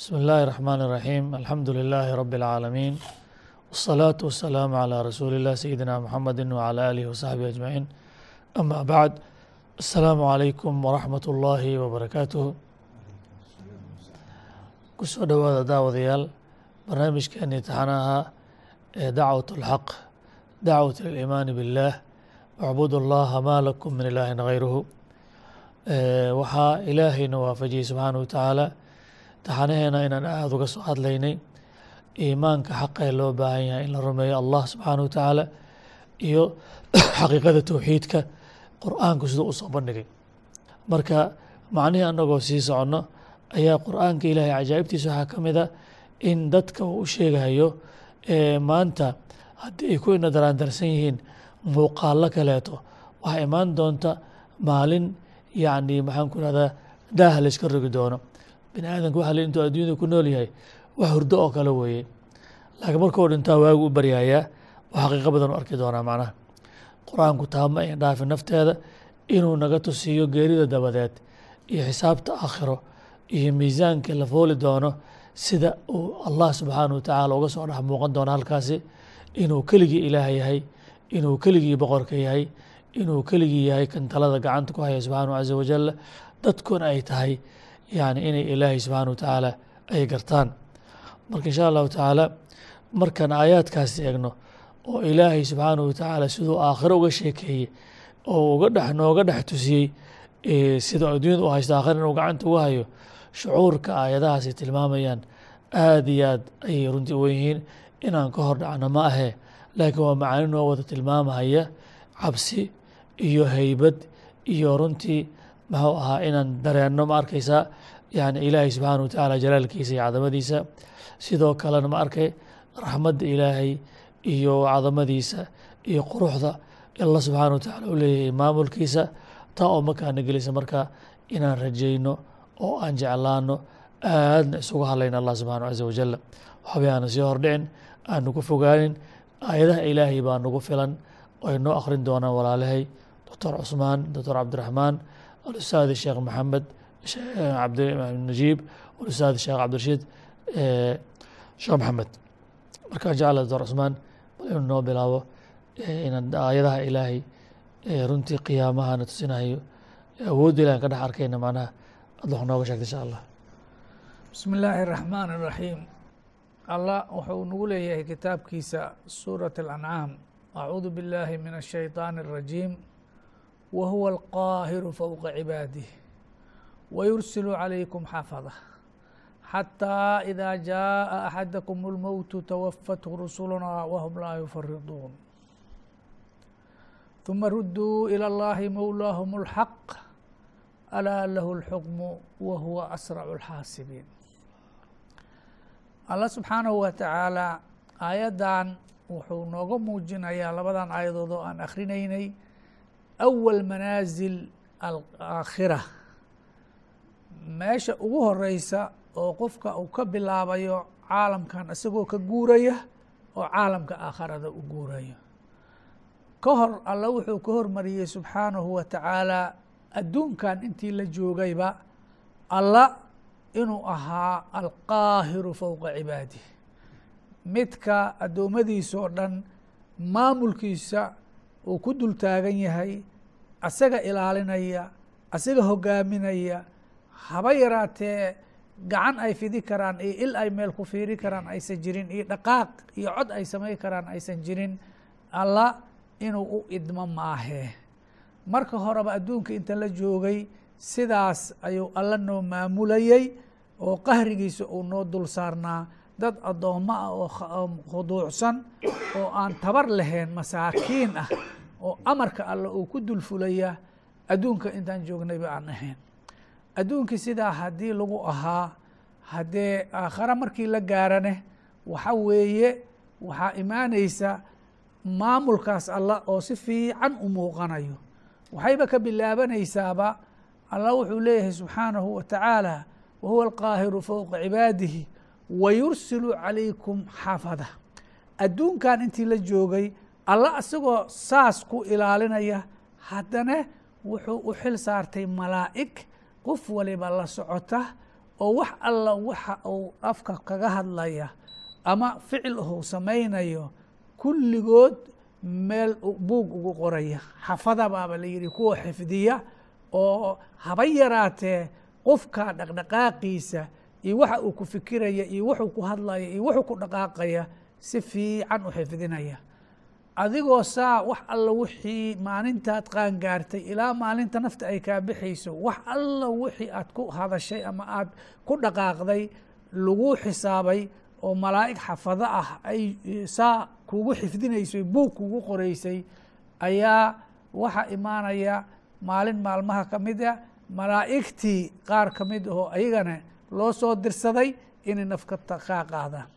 بسم الله الرحمن الرحيم الحمد لله رب العالمين والصلاة والسلام على رسول الله سيدنا محمد وعلى آله وصحبه أجمعين أما بعد السلام عليكم ورحمة الله وبركاته kusoo dhowaada daawadayaal barnaamijkeeni taxanaha ee dacwat اlxaq dacwat liliimaani biاllah wacbud اllaha ma lakum min ilaahin غayruhu waxaa ilaahayna waafajiyey subxaanaه wa tacaala taxanaheena inaan aada uga soo hadlaynay iimaanka xaqee loo baahan yahay in la rumeeyo allah subxaanaه wa tacaala iyo xaqiiqada towxiidka qur'aanku siduu u soo bandhigay. Marka macnihii annagoo sii soconno ayaa qur'aanka ilaahay cajaa'ibtiisa waxaa ka mid a in dadka uu u sheegayo maanta haddii ay ku ina daraandarsan yihiin muuqaallo kaleeto waxaa imaan doonta maalin yacni maxaan ku rahdaa daaha layska rogi doono bini aadamka waxa le intuu adduunyada ku nool yahay wax hurdo oo kale weeye. Laakiin markuu dhintaa waagu u baryayaa wax xaqiiqo badan u arki doonaa macnaha. Qur'aanku taama ayan dhaafin nafteeda inuu naga tusiiyo geerida dabadeed iyo xisaabta aakhiro iyo miisaankii la fooli doono sida uu allah subxaanaه wa tacaala uga soo dhex muuqan doono halkaasi. Inuu keligii ilaah yahay inuu keligii boqorka yahay inuu keligii yahay kan talada gacanta ku haya subxaanahu caza wajal dadkuna ay tahay yani inay ilaahay subxaanaه wa tacaala ay gartaan. Marka insha allahu tacaala markaan aayaadkaasi eegno oo ilaahay wa tacaala siduu aakhiro uga sheekeeyey oo uga dhex nooga dhex tusiyey sida adduunyada u haysta aakhira inuu gacanta uga hayo shucuurka aayadahaasi tilmaamayaan aad iyo aad ayay runtii u yihiin. Inaan ka hor dhacno ma ahee laakiin waa macaani noo wada tilmaamahaya cabsi iyo heybad iyo runtii muxuu ahaa inaan dareenno ma arkaysaa yani ilaahay subxaana wa tacaala jalaalkiisa iyo cadamadiisa. Sidoo kalena ma arkay raxmadda ilaahay iyo cadamadiisa iyo quruxda allah subxaana wa tacaala u leeyahay maamulkiisa. Taa oo markaana gelisa markaa inaan rajayno oo aan jeclaano aadna isugu hadlayna allah subxana caza wajal waxba aana sii hordhicin aan nagu fogaanin aayadaha ilaahay baa nagu filan ay noo akhrin doonaan walaalahay. Doctor cusmaan doctor cabdiraxmaan alustaad sheekh maxamed cabdinajiib alustaad sheekh cabdirashiid sheekh maxamed markaan jecla doctor cusmaan bal inuu noo bilaabo inaan aayadaha ilaahay runtii qiyaamahana tusinahayo awoodda ilahan ka dhex arkayna macnaha ad wax nooga sheegta insha allah bismi illaahi الraxmaan الraxiim allah wuxuu nagu leeyahay kitaabkiisa suuraة اlancaam acuudu biاllaahi min الshayطaan الrajiim wa huwa alqaahiru fowqa cibaadih wayursilu calaykum xafada xatىa إida jaaءa axadakum اlmowtu tawafathu rusuluna wahum laa yufariduun ثuma ruduu ilى اllahi mowlaahum اlxaq alaa lahu اlxukmu wa huwa asracu اlxaasibiin allah subxaanahu wa tacaala aayaddan wuxuu nooga muujinayaa labadan aayadood oo aan akhrinaynay awal manaasil alaakhira meesha ugu horeysa oo qofka uu ka bilaabayo caalamkan isagoo ka guuraya oo caalamka aakharada u guurayo ka hor alla wuxuu ka hormariyey subxaanahu wa tacaala adduunkan intii la joogayba alla inuu ahaa alqaahiru fowqa cibaadih midka addoommadiisa oo dhan maamulkiisa uu ku dul taagan yahay asaga ilaalinaya asaga hogaaminaya haba yaraatee gacan ay fidi karaan iyo il ay meel ku fiiri karaan aysan jirin iyo dhaqaaq iyo cod ay samayn karaan aysan jirin alla inuu u idmo maahee marka horeba adduunka inta la joogay sidaas ayuu alla noo maamulayey oo qahrigiisa uu noo dul saarnaa. Dad addoommo ah oo khuduucsan oo aan tabar lahayn masaakiin ah oo amarka alle uu ku dul fulaya adduunka intaan joognayba aan ahayn. Adduunkii sidaa haddii lagu ahaa haddee aakhare markii la gaarane waxa weeye waxaa imaanaysa maamulkaas alla oo si fiican u muuqanayo. Waxayba ka bilaabanaysaaba allah wuxuu leeyahay subxaanahu wa tacaala wa huwa alqaahiru fowqa cibaadihi wa yursilu calaykum xafada. Adduunkan intii la joogay alla isagoo saas ku ilaalinaya haddana wuxuu u xil saartay malaa'ig qof waliba la socota oo wax alla waxa uu afka kaga hadlaya ama ficil uu samaynayo kulligood meel buug ugu qoraya. Xafada baaba la yidhi kuwa xifdiya oo haba yaraatee qofka dhaqdhaqaaqiisa iyo waxa uu ku fikiraya iyo wuxuu ku hadlaya iyo wuxuu ku dhaqaaqaya si fiican u xifdinaya adigoo saa wax alla wixii maalintaad qaangaartay ilaa maalinta nafta ay kaa bixayso wax alla wixii aad ku hadashay ama aad ku dhaqaaqday lagu xisaabay oo malaa'ig xafado ah ay saa kugu xifdinaysay buug kugu qoreysay ayaa waxaa imaanaya maalin maalmaha ka mid a malaa'igtii qaar ka mid ahoo ayagana loo soo dirsaday inay nafka kaa qaadaan.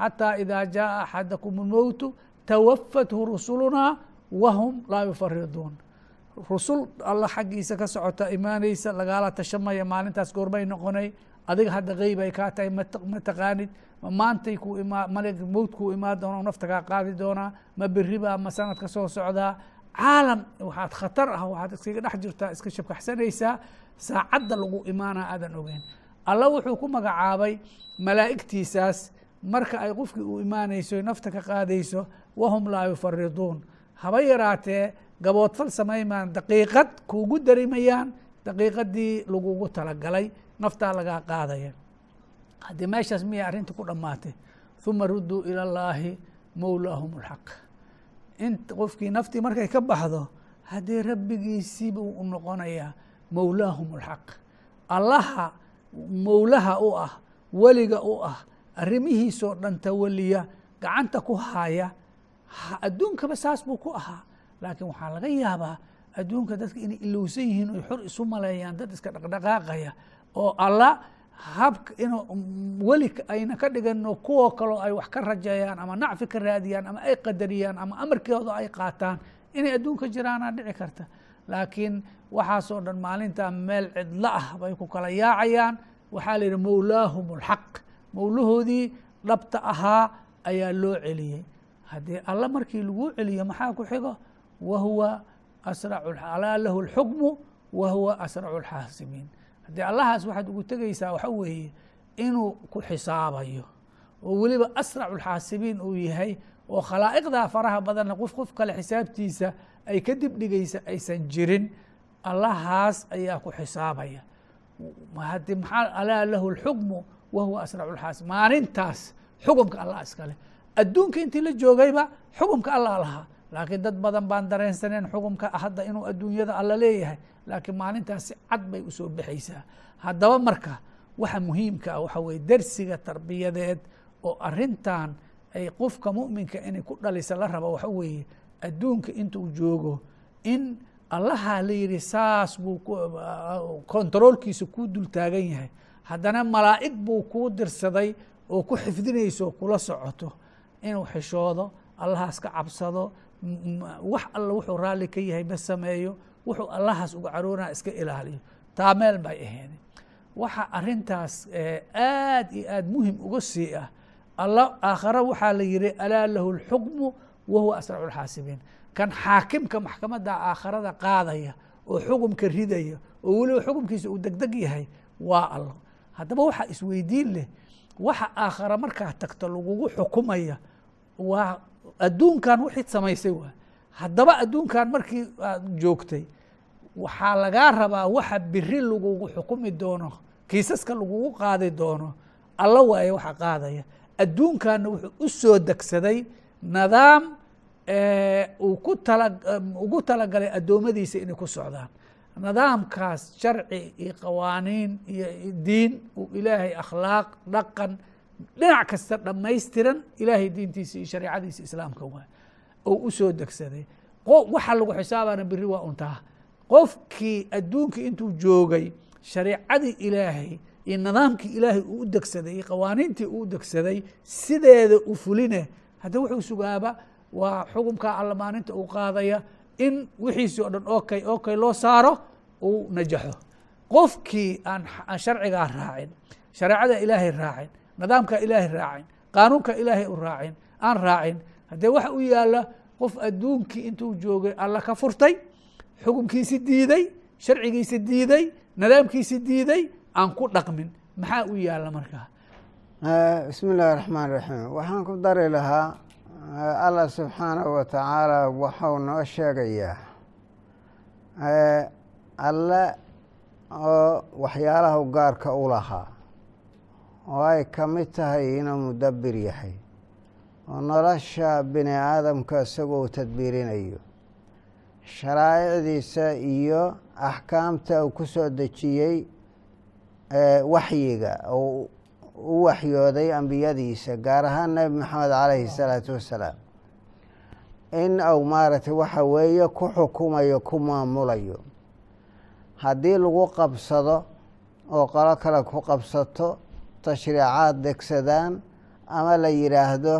Xataa idaa jaaa axadakum اlmowtu tawafathu rusulunaa wahum laa yufariduun rusul alla xaggiisa ka socota imaanaysa lagaala tashamaya maalintaas goormay noqonay adiga hadda qeyb ay kaa tahay ma taqaanid ma maantay ku mowt kuu imaan doona nafta kaa qaadi doonaa ma beriba ma sanadka soo socdaa caalam waxaad khatar ah waxaad iskaga dhex jirtaa iska shabkaxsanaysaa saacadda lagu imaana aadan ogeyn alla wuxuu ku magacaabay malaa'igtiisaas marka ay qofkii u imaanayso nafta ka qaadayso wahum laa yufariduun haba yaraatee gaboodfal samaymaan daqiiqad kuugu darimayaan daqiiqadii lagugu talagalay naftaa lagaa qaadaya. Haddii meeshaas miyay arrinta ku dhammaatay huma rudduu ila llaahi mowlaahum اlxaq int qofkii naftii markay ka baxdo haddii rabbigiisiiba u noqonayaa mowlaahum اlxaq allaha mowlaha u ah weliga u ah arrimihiisoo dhan tawaliya gacanta ku haaya adduunkaba saas buu ku ahaa. Laakiin waxaa laga yaabaa adduunka dadka inay ilowsan yihiin oy xor isu maleeyaan dad iska dhaqdhaqaaqaya oo alla habka inuu weli ayna ka dhigano kuwo kaloo ay wax ka rajeeyaan ama nacfi ka raadiyaan ama ay qadariyaan ama amarkooda ay qaataan inay adduunka jiraanaa dhici karta. Laakiin waxaasoo dhan maalintaa meel cidlo ah bay ku kala yaacayaan. Waxaa la yidhi mowlaahum اlxaq mowlahoodii dhabta ahaa ayaa loo celiyey haddii alla markii laguu celiyo maxaa ku xigo wa huwa asracu alaa lahu اlxukmu wa huwa asracu اlxaasibiin haddii allahaas waxaad ugu tegaysaa waxa weeye inuu ku xisaabayo oo weliba asracu اlxaasibiin uu yahay oo khalaa'iqdaa faraha badanna qof qof kale xisaabtiisa ay ka dib dhigaysa aysan jirin allahaas ayaa ku xisaabaya hadi maxaa alaa lahu اlxukmu wa huwa asracu اlxaasib maalintaas xukumka allah iskale adduunka intii la joogayba xukumka allah lahaa laakiin dad badan baan dareensaneen xukumka hadda inuu adduunyada alla leeyahay laakiin maalintaas si cad bay u soo baxaysaa haddaba marka waxa muhiimka ah waxa weye dersiga tarbiyadeed oo arintan ay qofka muminka inay ku dhalisa la rabo waxa weeye adduunka intuu joogo in allaha la yihi saas buu kontaroolkiisa kuu dul taagan yahay haddana malaa'ig buu kuu dirsaday oo ku xifdinayso kula socoto. Inuu xishoodo allahaas ka cabsado wax alla wuxuu raalli ka yahay ma sameeyo wuxuu allahaas uga caroonaa iska ilaaliyo. Taa meel bay ahayd. Waxa arintaas aad iyo aad muhiim uga sii ah. Aakhare waxaa la yihi alaa lahu اlxukmu wa huwa asracu اlxaasibiin kan xaakimka maxkamadda aakharada qaadaya oo xukumka ridaya oo weliba xukumkiisa uu degdeg yahay waa allo haddaba waxaa isweydiin leh waxa aakhare markaa tagto lagugu xukumaya waa adduunkan wixii samaysay waa. Haddaba adduunkan markii aad joogtay waxaa lagaa rabaa waxa biri lagugu xukumi doono kiisaska lagugu qaadi doono alla waaye waxa qaadaya. Adduunkanna wuxuu u soo degsaday nidaam uu ku tala ugu talagalay addoommadiisa inay ku socdaan nidaamkaas sharci iyo qawaaniin iyo diin uu ilaahay akhlaaq dhaqan dhinac kasta dhammaystiran ilaahay diintiisa iyo shareicadiisa islaamka waa oo u soo degsaday. Waxa lagu xisaabana beri waa untaa qofkii adduunkii intuu joogay shareicadii ilaahay iyo nidaamkii ilaahay uu u degsaday iyo qawaaniintii uu degsaday sideeda u fuline hadda wuxuu sugaaba waa xukumkaa alla maalinta uu qaadaya in wixiisii oo dhan okay okay loo saaro uu najaxo. Qofkii aan aan sharcigaa raacin shareecada ilaahay raacin nidaamka ilaahay raacin qaanuunka ilaahay u raacin aan raacin haddee waxa u yaalla qof adduunkii intuu joogay alla ka furtay xukunkiisi diiday sharcigiisi diiday nidaamkiisi diiday aan ku dhaqmin. Maxaa u yaalla markaa? Bismi illaahi raxmaan raxiim waxaan ku dari lahaa allah subxaanahu wa tacaala waxau noo sheegayaa alle oo waxyaalaha gaarka u lahaa oo ay ka mid tahay inuu mudabbir yahay oo nolosha bini aadamka isagoo tadbiirinayo. Sharaa'icdiisa iyo axkaamta uu ku soo dejiyey waxyiga u waxyooday ambiyadiisa gaar ahaan nebi maxamed calayhi salaatu wassalaam in uu maaragtay waxa weeye ku xukumayo ku maamulayo. Haddii lagu qabsado oo qolo kale ku qabsato tashriicaad degsadaan ama la yidhaahdo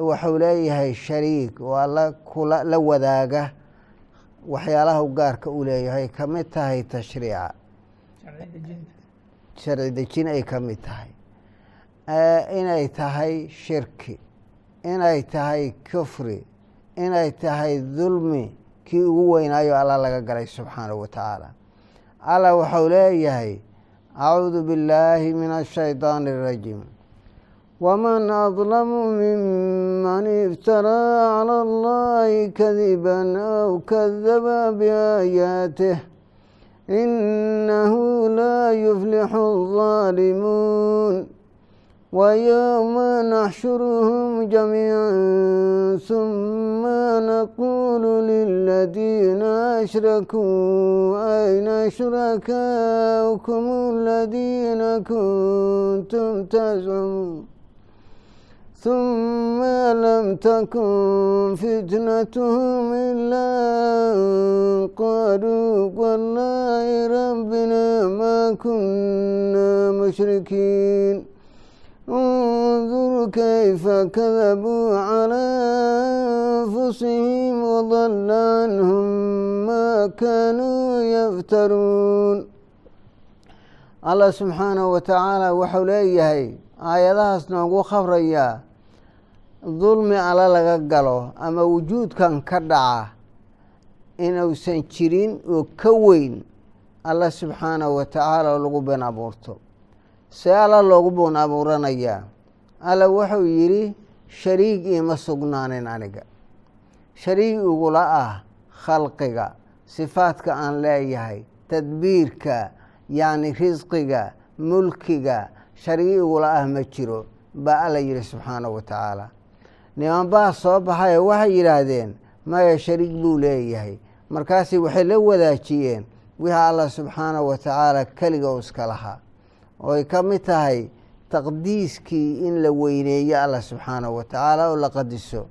wuxuu leeyahay shariik oo alla kula la wadaaga waxyaalaha u gaarka u leeyahay ka mid tahay tashriica. Sharci dejin ay ka mid tahay inay tahay shirki inay tahay kufri inay tahay dulmi kii ugu weynaayo allah laga galay subxaanahu wa tacaala allah wuxuu leeyahay acuudu billaahi min ashaydaani arajiim wman adlamu miman iftaraa cala allahi kadiban aw kadaba biaayaatih inahu laa yuflixu aldaalimuun ويوم نحشرهم جميعا ثم نقول للذين أشركوا أين شركاؤكم الذين كنتم تزعمون ثم لم تكن فتنتهم إلا قالوا والله ربنا ما كنا مشركين انظر كيف كذبوا على أنفسهم وضل عنهم ما كانوا يفترون allah subxaanahu wa tacaala wuxuu leeyahay aayadahaas noogu khabrayaa dulmi alla laga galo ama wujuudkan ka dhaca inuusan jirin oo ka weyn alla subxaanahu wa tacaala oo lagu been abuurto see alla loogu been abuuranayaa alla wuxuu yidhi shariig iima sugnaanin aniga. Shariig igula ah khalqiga sifaadka aan leeyahay tadbiirka yacni risqiga mulkiga shariig igula ah ma jiro baa alla yidhi subxaanahu wa tacaala. Niman baa soo baxay waxay yidhaahdeen maya shariig buu leeyahay. Markaasi waxay la wadaajiyeen wixii allah subxaanahu wa tacaala keliga u iska lahaa oo ay ka mid tahay taqdiiskii in la weyneeyo allah subxaanahu wa tacaala oo la qadiso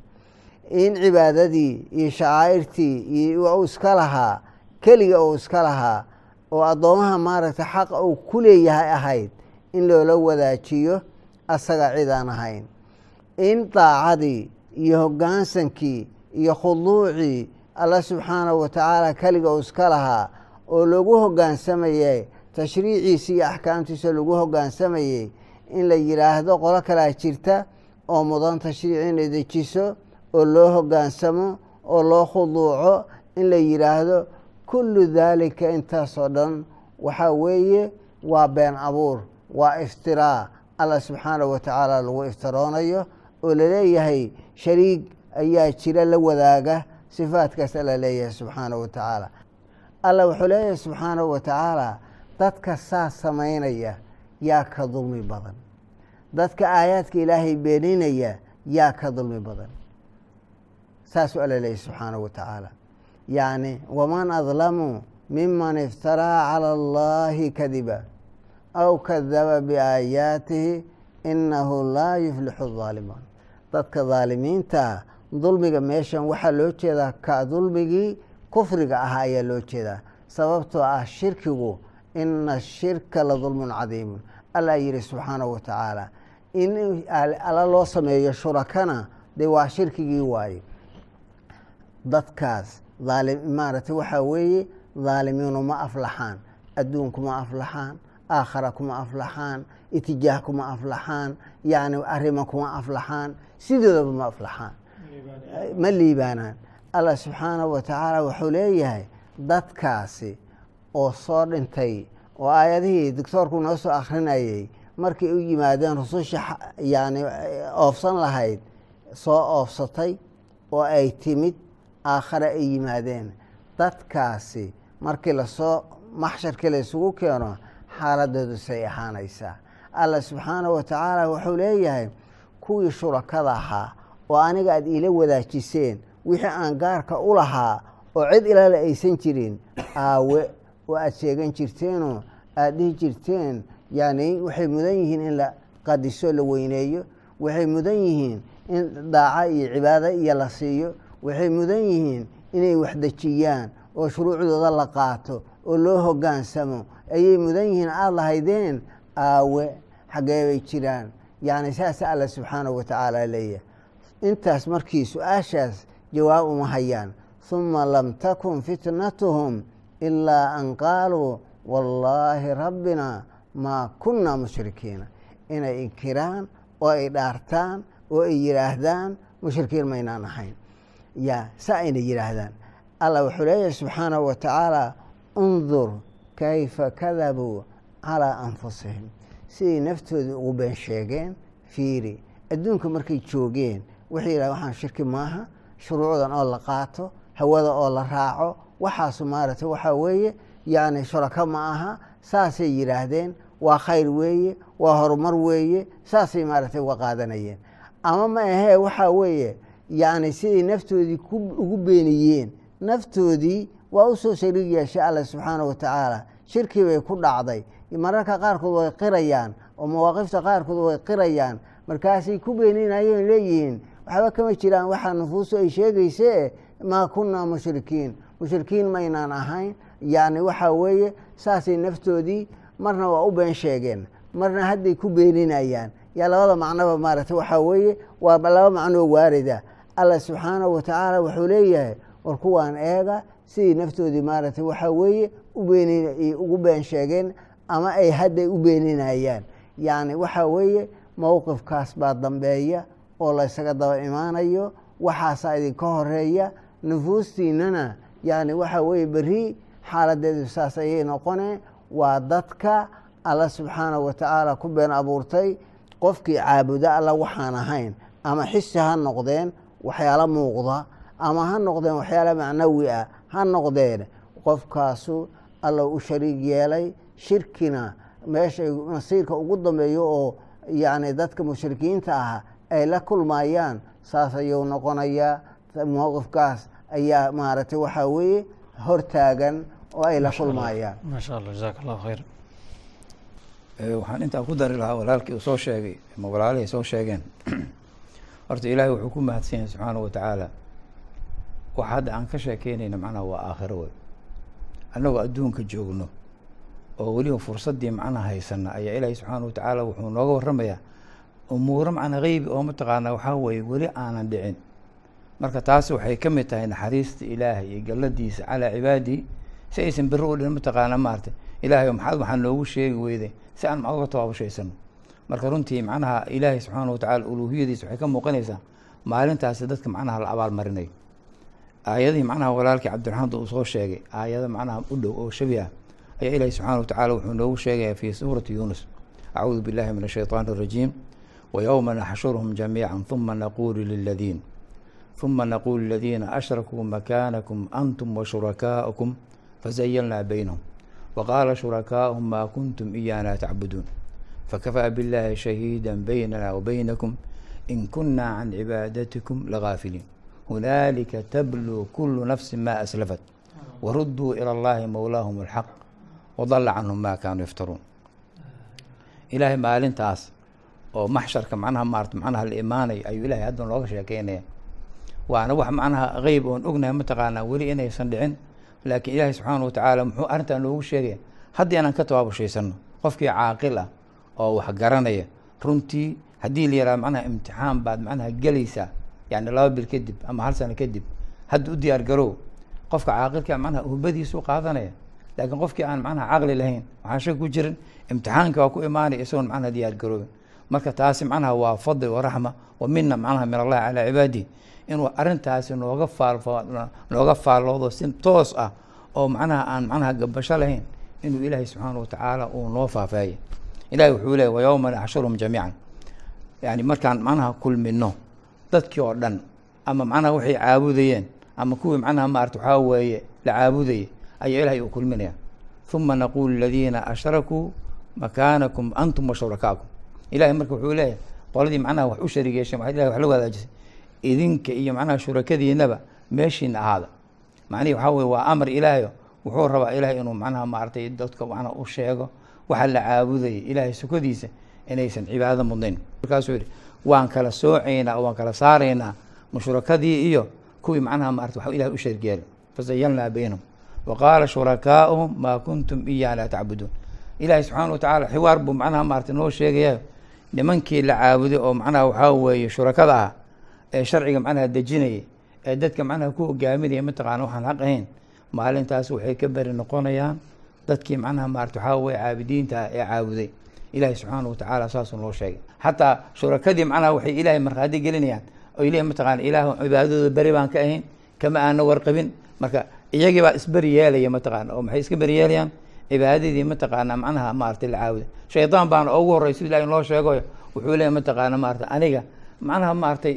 in cibaadadii iyo shacaa'irtii iyo u iska lahaa keliga uu iska lahaa oo addoomaha maaragtay xaqa uu ku leeyahay ahayd in loola wadaajiyo asaga cid aan ahayn. In daacadii iyo hoggaansankii iyo khuduucii alla subxaanahu wa tacaala keliga uu iska lahaa oo lagu hoggaansamayay tashriiciisa iyo axkaamtiisa lagu hoggaansamayey in la yidhaahdo qolo kalea jirta oo mudan tashriic inay dejiso oo loo hoggaansamo oo loo khuduuco in la yidhaahdo kullu daalika intaasoo dhan. Waxaa weeye waa been abuur waa iftiraa. Allah subxaanahu wa tacaala lagu iftiroonayo oo la leeyahay shariig ayaa jira la wadaaga sifaadkaas alla leeyahay subxaanahu wa tacaala allah wuxuu leeyahay subxaanahu wa tacaala dadka saas samaynaya yaa ka dulmi badan. Dadka aayaadka ilaahay beeninaya yaa ka dulmi badan. Saasuu alla leeyahy subxaanahu wa tacaala yacni waman adlamu miman iftaraa cala allahi kadiba aw kadaba biaayaatihi inahu laa yuflixu daalimuun dadka daalimiintaa dulmiga meeshan waxaa loo jeedaa ka dulmigii kufriga ahaa ayaa loo jeedaa. Sababtoo ah shirkigu ina ashirka la dulmun cadiimun allah yidhi subxaanahu wa tacaala in alla loo sameeyo shurakana dee waa shirkigii waaye dadkaas aali maaragtay waxaa weeye dhaalimiinu ma aflaxaan adduun kuma aflaxaan aakhara kuma aflaxaan itijaah kuma aflaxaan yacni arrima kuma aflaxaan sidoodaba ma aflaxaan ma liibaanaan allah subxaanahu wa tacaala wuxuu leeyahay dadkaasi oo soo dhintay oo aayadihii doctoorku noo soo akhrinayay markay u yimaadeen rususha yani oofsan lahayd soo oofsatay oo ay timid aakhare ay yimaadeen. Dadkaasi markii la soo maxsharkii la isugu keeno xaaladoodu say ahaanaysaa allah subxaanahu wa tacaala wuxuu leeyahay kuwii shurakada ahaa oo aniga aad iila wadaajiseen wixii aan gaarka u lahaa oo cid ilaala aysan jirin aawe oo aad sheegan jirteenoo aad dhihi jirteen yani waxay mudan yihiin in la qadiso la weyneeyo waxay mudan yihiin in daaco iyo cibaado iyo la siiyo waxay mudan yihiin inay waxdejiyaan oo shuruucdooda la qaato oo loo hogaansamo. Ayay mudan yihiin aada lahaydeen aawe xaggee bay jiraan. Yani saasa alla subxaanahu wa tacaala leeyahay. Intaas markii su'aashaas jawaab uma hayaan. Huma lam takun fitnatuhum ilaa an qaaluu wallaahi rabbina maa kunna mushrikiina inay inkiraan oo ay dhaartaan oo ay yidhaahdaan mushrikiin maynaan ahayn ya sa ayna yidhaahdaan allah wuxuu leeyahay subxaanahu wa tacaala undur kayfa kadabuu calaa anfusihim siday naftoodii ugu been sheegeen fiiri adduunka markay joogeen waxay yidhahdeen waxaan shirki maaha shuruucdan oo la qaato hawada oo la raaco waxaasu maaragtay waxaa weeye yacni shurako ma aha saasay yidhaahdeen waa khayr weeye waa horumar weeye saasay maaragtay uga qaadanayeen. Ama ma ahee waxaa weeye yacni siday naftoodii ugu beeniyeen naftoodii waa u soo shariig yeeshay alla subxaanahu wa tacaala shirkii bay ku dhacday. Mararka qaarkood way qirayaan oo mawaaqifta qaarkood way qirayaan. Markaasay ku beeninayeen leeyihiin waxba kama jiraan waxaa nufuustu ay sheegaysee maa kunnaa mushrikiin mushrikiin maynaan ahayn. Yacni waxaa weeye saasay naftoodii marna waa u been sheegeen marna hadday ku beeninayaan. Yaa labada macnoba maaragtay waxaa weeye waa laba macnoo waarida. Allah subxaanahu wa tacaala wuxuu leeyahay war kuwaan eega sidii naftoodii maaragtay waxaa weeye ubeen ugu been sheegeen ama ay hadday u beeninayaan. Yacni waxaa weeye mowqifkaas baa dambeeya oo laysaga daba imaanayo waxaasaa idinka horreeya nufuustiinana yacni waxaa weeye berri xaaladeedu saas ayay noqoneen waa dadka alla subxaanahu wa tacaala ku been abuurtay qofkii caabuda alla waxaan ahayn ama xisi ha noqdeen waxyaalo muuqda ama ha noqdeen waxyaalo macnawi ah ha noqdeen qofkaasu alla u shariig yeelay shirkina meesha masiirka ugu dambeeyo oo yacni dadka mushrikiinta ah ay la kulmayaan saas ayuu noqonayaa mowqifkaas ayaa maaragtay waxaa weeye hortaagan oo ay la kulmayaan ma sha allah jazaak allahu khayr waxaan intaa ku dari lahaa walaalkii uu soo sheegay ama walaalihii soo sheegeen? Horta ilaahay wuxuu ku mahadsan yahay subxaanahu wa tacaala. Wax hadda aan ka sheekeynayna macnaha waa aakhiro wey. Annagoo adduunka joogno oo weliba fursaddii macnaha haysana ayaa ilaahay subxaana wa tacaala wuxuu nooga warramayaa umuuro macnaa qeybi oo mataqaanaa waxaa weeye weli aanan dhicin marka taasi waxay ka mid tahay naxariista ilaahay iyo galladiisa calaa cibaadihi si aysan berri u dhin mataqaana maarata ilaahay maxaad waxaa noogu sheegi weyday si aan maxad uga tabaabushaysano. Marka runtii macnaha ilaahay subxaana wa tacala uluuhiyadiisa waxay ka muuqanaysaa maalintaasi dadka macnaha la abaalmarinayo aayadihii macnaha walaalkii cabdiraxmaan uu soo sheegay aayado macnaha u dhow oo shabi ah ayaa ilaahi subxaana wa tacala wuxuu noogu sheegaya fii suurati yuunus. Acuudu billahi min ashaytaan arajiim wayowma naxshuruhum jamiica huma naquulu liladiin liladiina ashrakuu makaanakum antum wa shurakaa'ukum fazayalnaa baynahum waqaala shurakaa'uhum maa kuntum iyaana tacbuduun fakafaa billahi shahiida baynana wa baynakum in kunaa can cibaadatikum lagaafiliin hunaalika tabluu kulu nafsi ma aslafat waruduu ila allahi mowlaahum alxaq wadalla canhum ma kaanuu yaftaruun ilaahay maalintaas oo maxsharka macnaha maarata macnaha la imaanayo ayuu ilahay haddan looga sheekeynaya waana wax macnaha qeyb oon ognahay mataqaanaa weli inaysan dhicin. Laakiin ilaahay subxaana wa tacaala muxuu arrintaa noogu sheegaya haddii aanan ka tabaabushaysanno qofkii caaqil ah oo wax garanaya runtii haddii la yihahdo macnaha imtixaan baad macnaha gelaysaa yani laba bil kadib ama hal sano kadib hadda u diyaar garow qofka caaqilka macnaha hubadiisu qaadanaya. Laakiin qofkii aan macnaha caqli lahayn waxaan shak ku jirin imtixaanka waa ku imaanaya isagoon macnaha diyaar garoobin marka taasi macnaha waa fadli wa raxma macnaha min allahi calaa cibaadihi. Inuu arrintaasi nooga faal nooga faalloodo si toos ah oo macnaha aan macnaha gabasho lahayn inuu ilaahay subxaana watacaala uu noo faafeeya ilahi wuxuu leeyay wa yowma jamiican. Yani markaan macnaha kulmino dadkii oo dhan ama macnaha waxay caabudayeen ama kuwii macnaha maarata waxaa weeye la caabudayay ayaa ilahay uu kulminaya uma naqulu ladiina ashrakuu makaanakum antum wa ilahay marka wuxuu leeyahay qoladii macnaha wax u sharig yeesheen wa ilahay wax la wadaajisay idinka iyo macnaha shurakadiinaba meeshiina ahaada. Macnihi waxaa weye waa amar ilaahayo wuxuu rabaa ilahay inuu macnaha maaragtay dadka macnaha u sheego waxa la caabudayay ilaahay sukadiisa inaysan cibaadada mudnayn. Markaasuu yihi waan kala soocaynaa oo waan kala saaraynaa mushrakadii iyo kuwii macnaha maarata wax ilahay u shargeela fazayalnaa baynahum. Wa qaala shurakaa'uhum maa kuntum iyaa laa tacbuduun. Ilaahay subxaana watacaala xiwaar buu macnaha maarata noo sheegaya nimankii la caabuday oo macnaha waxaa weeye shurakada ah ee sharciga macnaha dejinayay ee dadka macnaha ku hogaaminaya mataqaana waxaan xaq ahayn. Maalintaas waxay ka beri noqonayaan dadkii macnaha maarata waxaa weye caabidiinta ah ee caabuday. Ilaahay subxaana watacaala saasuu noo sheegay. Xataa shurakadii macnaha waxay ilaahay markhaati gelinayaan oo ilahi mataqaana ilaah cibaadadooda beri baan ka ahayn kama aana warqabin. Marka iyagii baa isberi yeelaya mataqaana oo maxay iska beri yeelayaan cibaadadii mataqaana macnaha maarata la caabuday shaydaan baana ugu horey sida ilahi noo sheegayo wuxuu leeyahy mataqaana maarata aniga. Macnaha maaragtay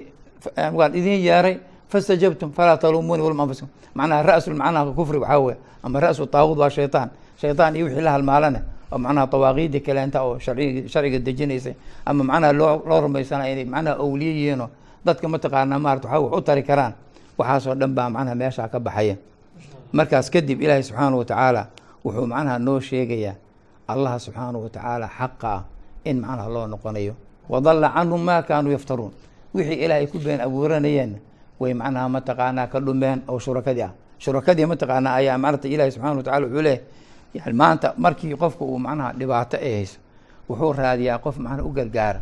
waan idin yeeray fastajabtum falaa taluumuuni walum anfusikum macnaha ra-sul macnaha kufri waxaa weye ama ra-su taawud waa shaytaan. Shaytaan iyo wixii la halmaalane oo macnaha dawaaqiidii kaleenta oo sharcig sharciga dejinaysay ama macnaha loo loo rumaysana inay macnaha awliye yihiinoo dadka mataqaana maarata waxa wax u tari karaan. Waxaasoo dhan baa macnaha meeshaa ka baxaya. Markaas kadib ilaahay subxaana watacaala wuxuu macnaha noo sheegayaa allaha subxaana watacaala xaqa ah in macnaha loo noqonayo. Wadalla canhum maa kaanuu yaftaruun. Wixii ilaahay ku been abuuranayeenna way macnaha mataqaanaa ka dhumeen oo shurakadii ah. Shurakadii mataqaanaa ayaa maarata ilaahay subxana watacala wuxuu leeyahy yani maanta markii qofka uu macnaha dhibaato ay hayso wuxuu raadiyaa qof macnaha u gargaara.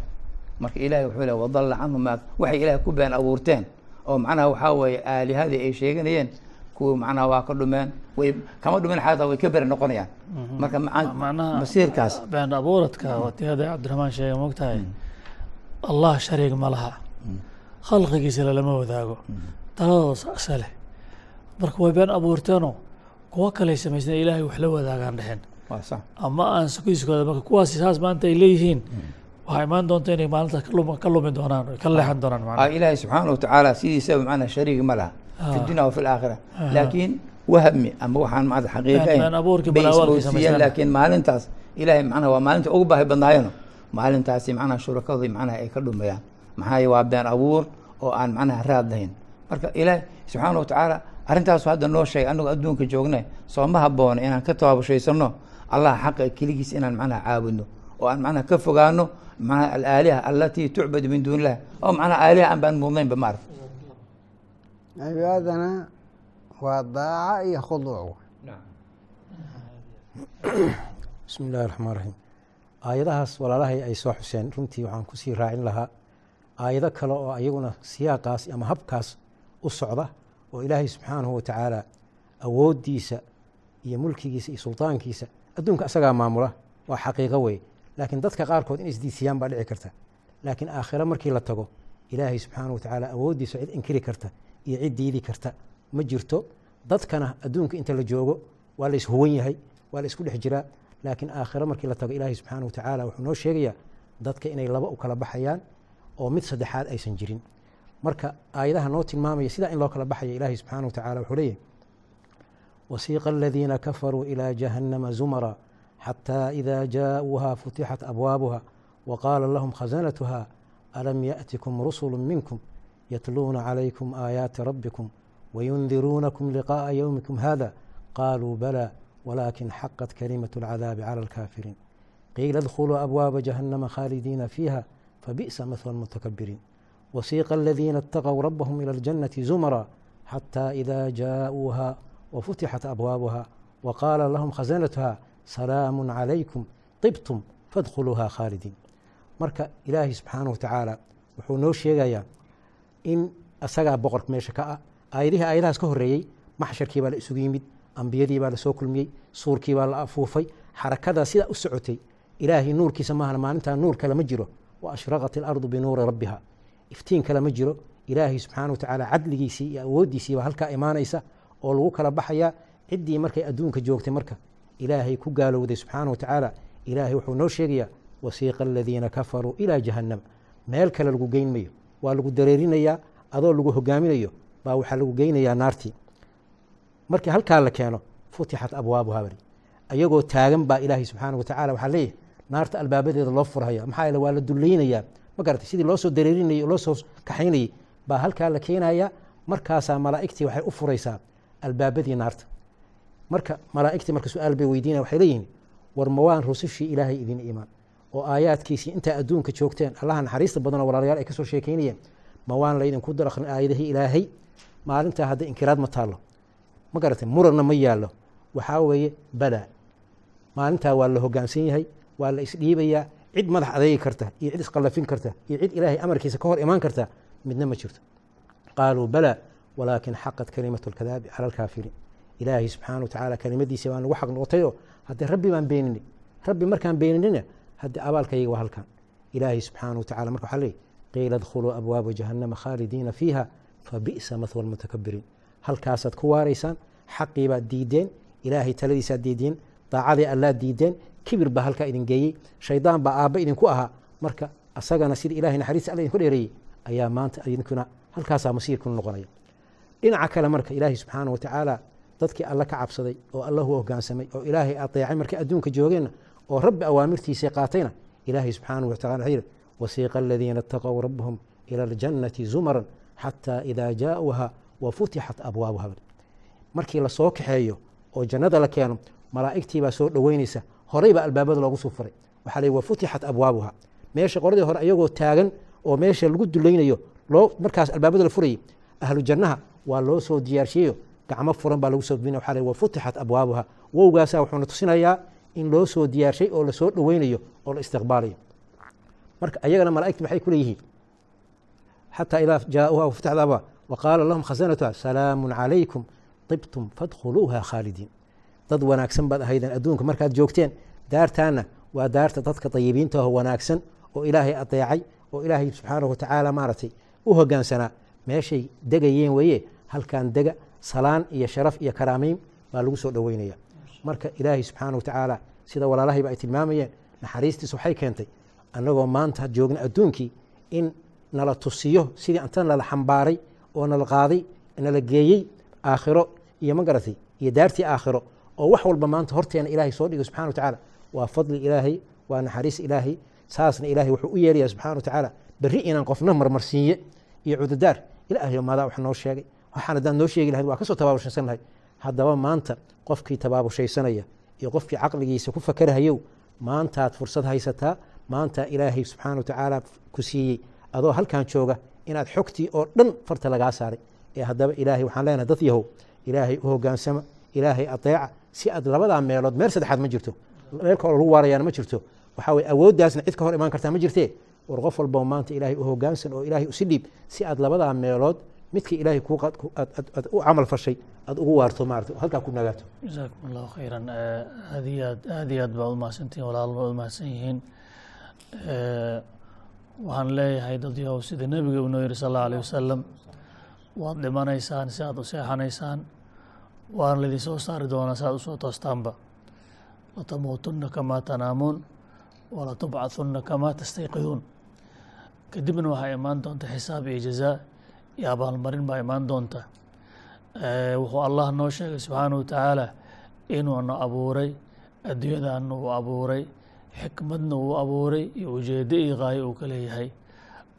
Marka ilahay wuxuu leey wadalla canhum maa waxay ilaahay ku been abuurteen. Oo macnaha waxaa weeye aalihadii ay sheeganayeen kuwa macnaha waa ka dhumeen way kama dhumin xataa way ka beri noqonayaan. Marka macnaha masiirkaas. been abuuradka watii hadda cabdiraxmaan sheega mogtahay allah shariig ma laha. Khalqigiisa lalama wadaago. Taladooda asa leh marka way been abuurteenoo kuwo kaley samaysteen ilaahay wax la wadaagaan sax. Ama aan sukiiskooda marka kuwaasi saas maanta ay leeyihiin waxaa imaan doonta inay maalintaas ka lum- ka lumi doonaan oo ka leexan doonaan ah ilaahay subxaana watacaala sidiisaba macnaha shariig ma laha wa fi laakhira Ah. laakiin wahmi ama waxaan ismoodsiiyeen samaystaan. laakiin maalintaas ilaahay macnaha waa maalinta ugu baahi badnaayeno maalintaasi macnaha shurakadii macnaha ay ka dhumayaan maxaa waa been abuur oo aan macnaha raad lahayn marka ilaahay subxaana watacaala arrintaasu hadda noo sheegay annagu adduunka joognay soo ma habboona inaan ka tabaabushaysano allah xaqa keligiis inaan macnaha caabudno oo aan macnaha ka fogaano macnaha alaaliha allatii tucbadu min duuni illah oo macnaha aaliha aan baan mudnaynba maarata cibaadana waa daaca iyo khuduuc bismi illahi raxmaan raxiim aayadahaas walaalahay ay soo xuseen. Runtii waxaan ku sii raacin lahaa aayado kale oo ayaguna siyaaqaas ama habkaas u socda oo ilaahay subxaanahu watacaala awooddiisa iyo mulkigiisa iyo suldaankiisa adduunka asagaa maamula. Waa xaqiiqo wey laakiin dadka qaarkood in isdiisiyaan baa dhici karta. Laakiin aakhiro markii la tago ilaahay subxaanahu watacaala awooddiisa cid inkiri karta iyo cid diidi karta. Ma jirto dadkana adduunka inta la joogo waa la ishuwan yahay waa la isku dhex jiraa laakiin aakhiro markii la tago ilaahay subxaana watacaala wuxuu noo sheegayaa dadka inay laba u kala baxayaan oo mid saddexaad aysan jirin. Marka aayadaha noo tilmaamaya sidaa in loo kala baxaya ilaahay subxaana watacaala wuxuu leeyahy wasiiqa aladiina kafaruu ilaa jahannama zumara xataa ida jaa'uuha futixat abwaabuha waqaala lahum khazanatuha alam yaأtikum rusulu minkum yatluuna calaykum aayaati rabbikum wayundiruunakum liqaءa yowmikum hada qaluu bala walakin xaqat kalimatu اlcadaabi cala alkaafiriin qiila idkhuluu abwaaba jahannama khaalidiina fiiha fabi'sa mahwa lmutakabiriin wasiiqa aladiina اtaqow rabahum ilى اljannati zumara xata ida jaa'uuha wafutixat abwaabuha waqaala lahum khasanatuha salaamu calaykum tibtum fadkhuluuha khaalidiin marka ilaahay subxaanahu wa wuxuu noo sheegayaa in asagaa boqorka meesha ka ah. Aayadihii aayadahaas ka horreeyey maxsharkii baa la isugu yimid ambiyadii baa la soo kulmiyey suurkii baa la afuufay. Xarakadaa sidaa u socotay ilaahay nuurkiisa maahana maalintaa nuur kale ma jiro. Wa ashraqat ilardu binuuri rabbiha. Iftiin kale ma jiro. Ilaahay subxaana watacaala cadligiisii iyo awooddiisii baa halkaa imaanaysa oo lagu kala baxayaa ciddii markay adduunka joogtay marka. Ilaahay ku gaalowday subxaana watacaala ilaahay wuxuu noo sheegayaa wasiiqa aladiina kafaruu ilaa jahannama meel kale lagu geyn mayo waa lagu dareerinayaa adoo lagu hogaaminayo baa waxaa lagu geynayaa naartii markii halkaa la keeno futixat abwaabuha bari. Ayagoo taagan baa ilaahay subxaana watacaala waxaa leeyahay naarta albaabadeeda loo furhaya maxaa yeele waa la dulleynayaa. Ma garatay sidii loo soo dareerinayay oo loo soo kaxaynayay baa halkaa la keenayaa markaasaa malaa'igtii waxay u furaysaa albaabadii naarta. Marka malaa'igtii marka su'aal bay weydiinaya waxay leeyihiin war ma waan rusushii ilaahay idin imaan oo aayaadkiisii intaa adduunka joogteen allaha naxariista badanoo walaalayaal ay ka soo sheekeynayeen. Ma waan laydinku dar akhrin aayadihii ilaahay? Maalintaa hadda inkiraad ma taallo. Ma garatay muranna ma yaallo. Waxaa weeye balaa maalintaa waa la hoggaansan yahay waa la isdhiibayaa. Cid madax adeegi karta iyo cid isqallafin karta iyo cid ilaahay amarkiisa ka hor imaan karta midna ma jirto. Qaaluu balaa walaakin xaqat kalimatu lkadaabi cala alkaafiriin. Ilaahay subxaana watacaala kelimadiisa baa nagu xaq noqotayoo haddee rabbi baan beeninay. Rabbi markaan beeninina haddee abaalkayga waa halkan. Ilaahay subxaana watacala marka waxaa leeyahy qiila dkhuluu abwaaba jahannama khaalidiina fiiha fabi'sa mathwa almutakabiriin halkaasaad ku waaraysaan xaqii baad diideen ilaahay taladiisaad diideen daacadii allaad diideen kibir baa halkaa idin geeyey shaydaan baa aabba idinku ahaa. Marka asagana sida ilahay naxariista alla idinku dheereeyey ayaa maanta idinkuna halkaasaa masiirkunu noqonaya. Dhinaca kale marka ilaahay subxaana watacaala dadkii alla ka cabsaday oo allahu hoggaansamay oo ilaahay adeecay markay adduunka joogeenna oo rabbi awaamirtiisii qaatayna ilaahay subxaana watacala wuxuu yidhi wasiiqa aladiina itaqow rabbahum ila aljannati zumaran xataa idaa jaauha wafutixat abwaabuha markii la soo kaxeeyo oo jannada la keeno malaa'igtii soo dhoweynaysa horey baa albaabada loogu soo furay. Waxaa la wafutixat abwaabuha meesha qoradii hore ayagoo taagan oo meesha lagu dulaynayo markaas albaabada la furayay ahlu jannaha waa loo soo diyaarshiyeyo gacmo furan baa lagu soo gudbinaya waxaa la wafutixat abwaabuha wowgaasaa wuxuuna tusinayaa in loo soo diyaarshay oo la soo dhoweynayo oo la istiqbaalayo marka ayagana malaa'igti maxay ku leeyihiin? Xataa idaa jaauha wafutixat abwaabuha waqaala lahum khasanatuha salaamun calaykum tibtum fadkhuluuha khaalidiin. Dad wanaagsan baad ahaydeen adduunka. Markaad joogteen daartaana waa daarta dadka dayibiintaho wanaagsan oo ilaahay adeecay oo ilaahay subxaanahu watacaala maaragtay u hoggaansanaa meeshay degayeen weeye. Halkan dega salaan iyo sharaf iyo karaameyn baa lagu soo dhoweynaya marka ilaahay subxaana watacaala sida walaalahayba ay tilmaamayeen naxariistiis waxay keentay annagoo maanta joogna adduunkii in nala tusiyo sidii inta nala xambaaray oo nala qaaday nala geeyey aakhiro iyo ma garatay iyo daartii aakhiro oo wax walba maanta horteena ilaahay soo dhigay subxana watacaala waa fadli ilaahay waa naxariis ilaahay saasna ilaahay wuxuu u yeelaya subxana watacaala berri inaan qofna marmarsiinye iyo cudadaar ilaahayo maadaa wax noo sheegay. Waxaan haddaan noo sheegi lahayd waa ka soo tabaabushaysan lahay haddaba maanta qofkii tabaabushaysanaya iyo qofkii caqligiisa ku fakarahayow maantaad fursad haysataa maanta ilaahay subxaana watacaala ku siiyey. Adoo halkan jooga inaad xogtii oo dhan farta lagaa saaray. Ee haddaba ilaahay waxaan leenahay dad yahow ilaahay u hoggaansama ilaahay adeeca si aad labadaa meelood meel saddexaad ma jirto meel kaloo lagu waarayaana ma jirto. Waxaa weye awooddaasna cid ka hor imaan kartaa ma jirtee? War qof walboo maanta ilaahay u hoggaansan oo ilaahay usi dhiib si aad labadaa meelood midkii ilaahay aad u camal fashay aad ugu waarto maarata halkaa ku nagaato jasaakum allahu khayran. Aad iyo aad aad iyo aad baa umahadsantihin walaal baa umahadsan yihiin waxaan leeyahay dad yahow sida nebiga uu noo yihi sal allahu alayh wasalam waad dhimanaysaan si aad u seexanaysaan waana laydin soo saari doonaa si aad u soo toostaanba latamuutunna kamaa tanaamuun walatubcahunna kamaa tastayqiduun. Kadibna waxaa imaan doonta xisaab iyo jazaa iyo abaalmarin baa imaan doonta. Wuxuu allah noo sheegay subxaanahu wa tacaala inuuna abuuray adduunyadaana uu abuuray xikmadna uu abuuray iyo ujeeddo iyo qaayo uu ka leeyahay.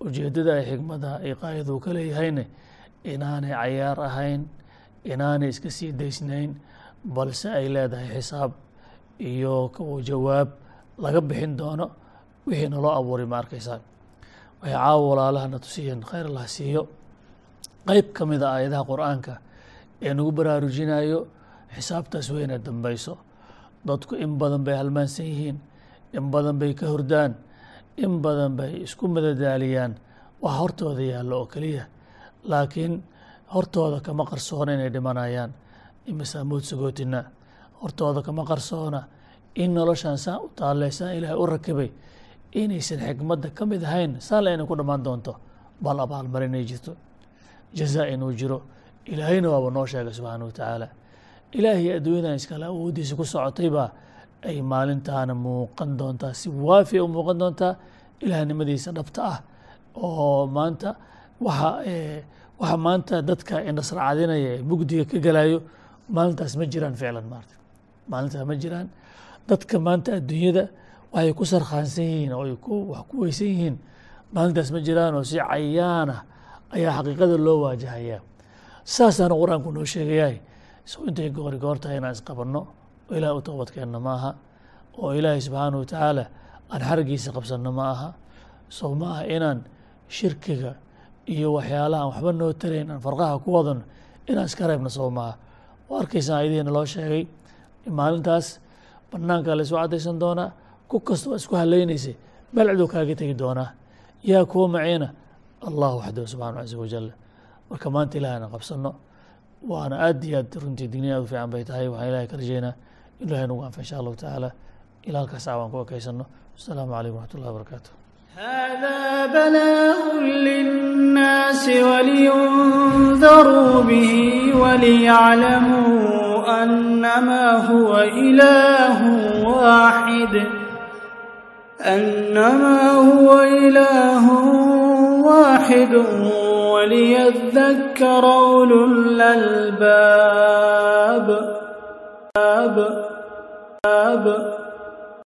Ujeeddada xikmada iyo qaayada uu ka leeyahayna inaanay cayaar ahayn inaanay iska sii daysnayn balse ay leedahay xisaab iyo jawaab laga bixin doono wixii naloo abuuray ma arkaysaa. Waxay caawa walaalahana tusiyeen khayr allah siiyo qeyb ka mid a qur'aanka ee nagu baraarujinayo xisaabtaas weynee dambayso. Dadku in badan bay halmaansan yihiin in badan bay ka hordaan in badan bay isku madadaaliyaan. Wax hortooda yaallo oo keliya laakiin hortooda kama qarsoona inay dhimanayaan. Imisaa mood sagootina hortooda kama qarsoona in noloshan saan u taalleysaan ilaahay u rakibay inaysan xikmadda ka mid ahayn saan la inay ku dhammaan doonto. Bal abaalmar inay jirto jazaa inuu jiro. Ilaahayna waaba noo sheegay subxaana wa tacaala. Ilaahay adduunyadan iskale awooddiisa ku socotaybaa ay maalintaana muuqan doontaa si waafiya u muuqan doontaa. Ilaahnimadiisa dhabta ah oo maanta waxa waxa maanta dadka indhasracadinaya ee mugdiga ka gelayo maalintaas ma jiraan ficlan maarta. Maalintaas ma jiraan. Dadka maanta adduunyada waxay ku sarkhaansan yihiin oo ay ku wax ku weysan yihiin maalintaas ma jiraan oo si cayaana ayaa xaqiiqada loo waajahayaa saasaana qur'aanku noo sheegayahay so intay goori goortahay inaan isqabanno oo ilahay u toobadkeenno ma aha oo ilaahay subxaana wa tacaala aan xargiisa qabsanno ma aha. So ma aha inaan shirkiga iyo waxyaalaha aan waxba noo tarayn aan farqaha ku wadano inaan iska reebno soo maaha oo arkaysan ayadihiina loo sheegay. Maalintaas banaanka la isu caddaysan doonaa ku kasta waa isku haleynaysay balcduu kaaga tegi doonaa. Yaa kuwa maciina allah waxdahu subxana caza wajal marka maanta ilahana qabsano waana aad iyo aad runtii digniya aad u fiican bay tahay waxaan ilahay ka rajaynaa ilahay nagu anfa insha allahu tacaala. Ilaa halkaas caawaan ku ekaysano asalaamu calaykum wraxmat ullahi barakaatu هذا بلاغ للناس ولينذروا به وليعلموا أنما هو إله واحد أنما هو إله واحد واحد وليذكر أولو الألباب أب أب